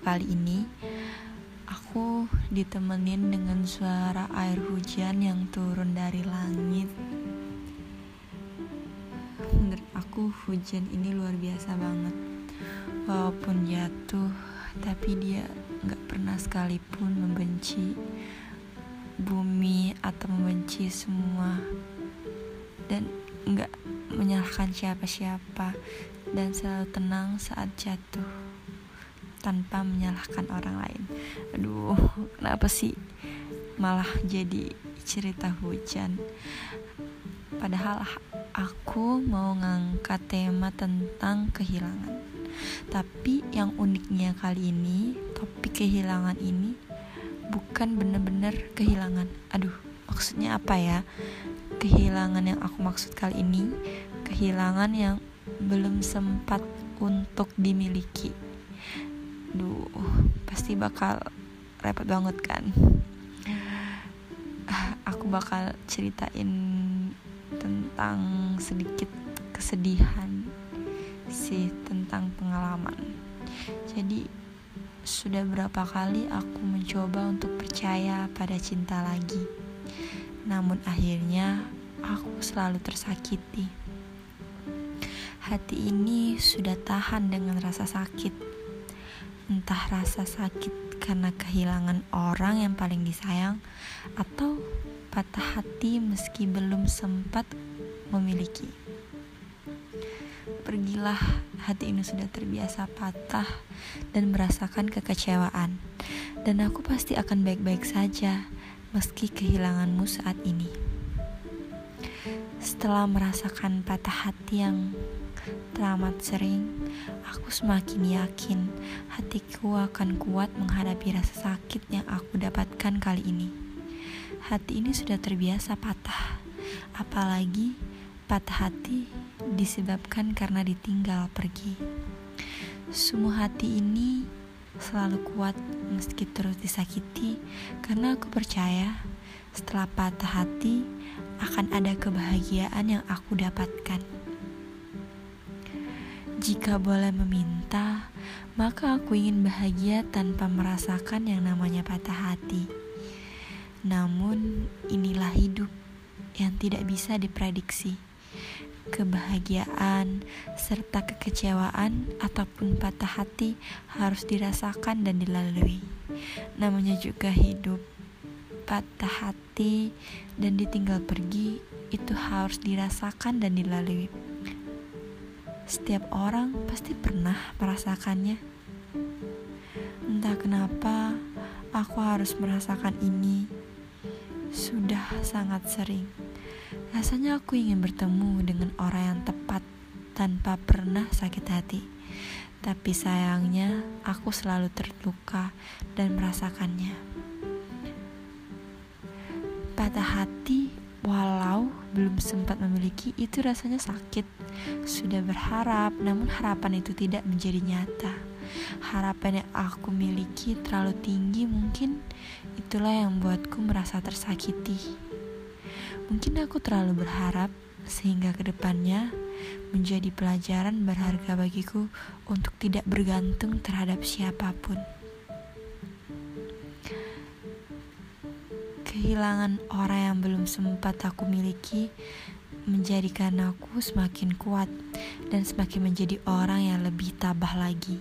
kali ini Aku ditemenin dengan suara air hujan yang turun dari langit. Menurut aku hujan ini luar biasa banget. Walaupun jatuh Tapi dia gak pernah sekalipun membenci Bumi atau membenci semua. Dan gak menyalahkan siapa-siapa. Dan selalu tenang saat jatuh tanpa menyalahkan orang lain. Aduh, kenapa sih malah jadi cerita hujan? Padahal aku mau ngangkat tema tentang kehilangan. Tapi yang uniknya kali ini, topik kehilangan ini bukan bener-bener kehilangan. Aduh, maksudnya apa ya? Kehilangan yang aku maksud kali ini, kehilangan yang belum sempat untuk dimiliki. Duh, pasti bakal repot banget kan. Aku bakal ceritain tentang sedikit kesedihan sih tentang pengalaman. Jadi sudah berapa kali aku mencoba untuk percaya pada cinta lagi. Namun akhirnya aku selalu tersakiti. Hati ini sudah tahan dengan rasa sakit. Entah rasa sakit karena kehilangan orang yang paling disayang atau patah hati meski belum sempat memiliki. Pergilah, hati ini sudah terbiasa patah dan merasakan kekecewaan. Dan aku pasti akan baik-baik saja meski kehilanganmu saat ini. Setelah merasakan patah hati yang teramat sering, aku semakin yakin hatiku akan kuat menghadapi rasa sakit yang aku dapatkan kali ini. Hati ini sudah terbiasa patah, apalagi patah hati disebabkan karena ditinggal pergi. Semua hati ini selalu kuat meski terus disakiti karena aku percaya setelah patah hati akan ada kebahagiaan yang aku dapatkan. Jika boleh meminta, maka aku ingin bahagia tanpa merasakan yang namanya patah hati. Namun, inilah hidup yang tidak bisa diprediksi. Kebahagiaan serta kekecewaan ataupun patah hati harus dirasakan dan dilalui. Namanya juga hidup. Patah hati dan ditinggal pergi itu harus dirasakan dan dilalui. Setiap orang pasti pernah merasakannya. Entah kenapa aku harus merasakan ini. Sudah sangat sering. Rasanya aku ingin bertemu dengan orang yang tepat tanpa pernah sakit hati. Tapi sayangnya aku selalu terluka dan merasakannya. Patah hati walau belum sempat memiliki itu rasanya sakit sudah berharap, namun harapan itu tidak menjadi nyata. Harapan yang aku miliki terlalu tinggi, mungkin itulah yang membuatku merasa tersakiti. Mungkin aku terlalu berharap, sehingga ke depannya menjadi pelajaran berharga bagiku untuk tidak bergantung terhadap siapa pun. Kehilangan orang yang belum sempat aku miliki menjadikan aku semakin kuat dan semakin menjadi orang yang lebih tabah lagi.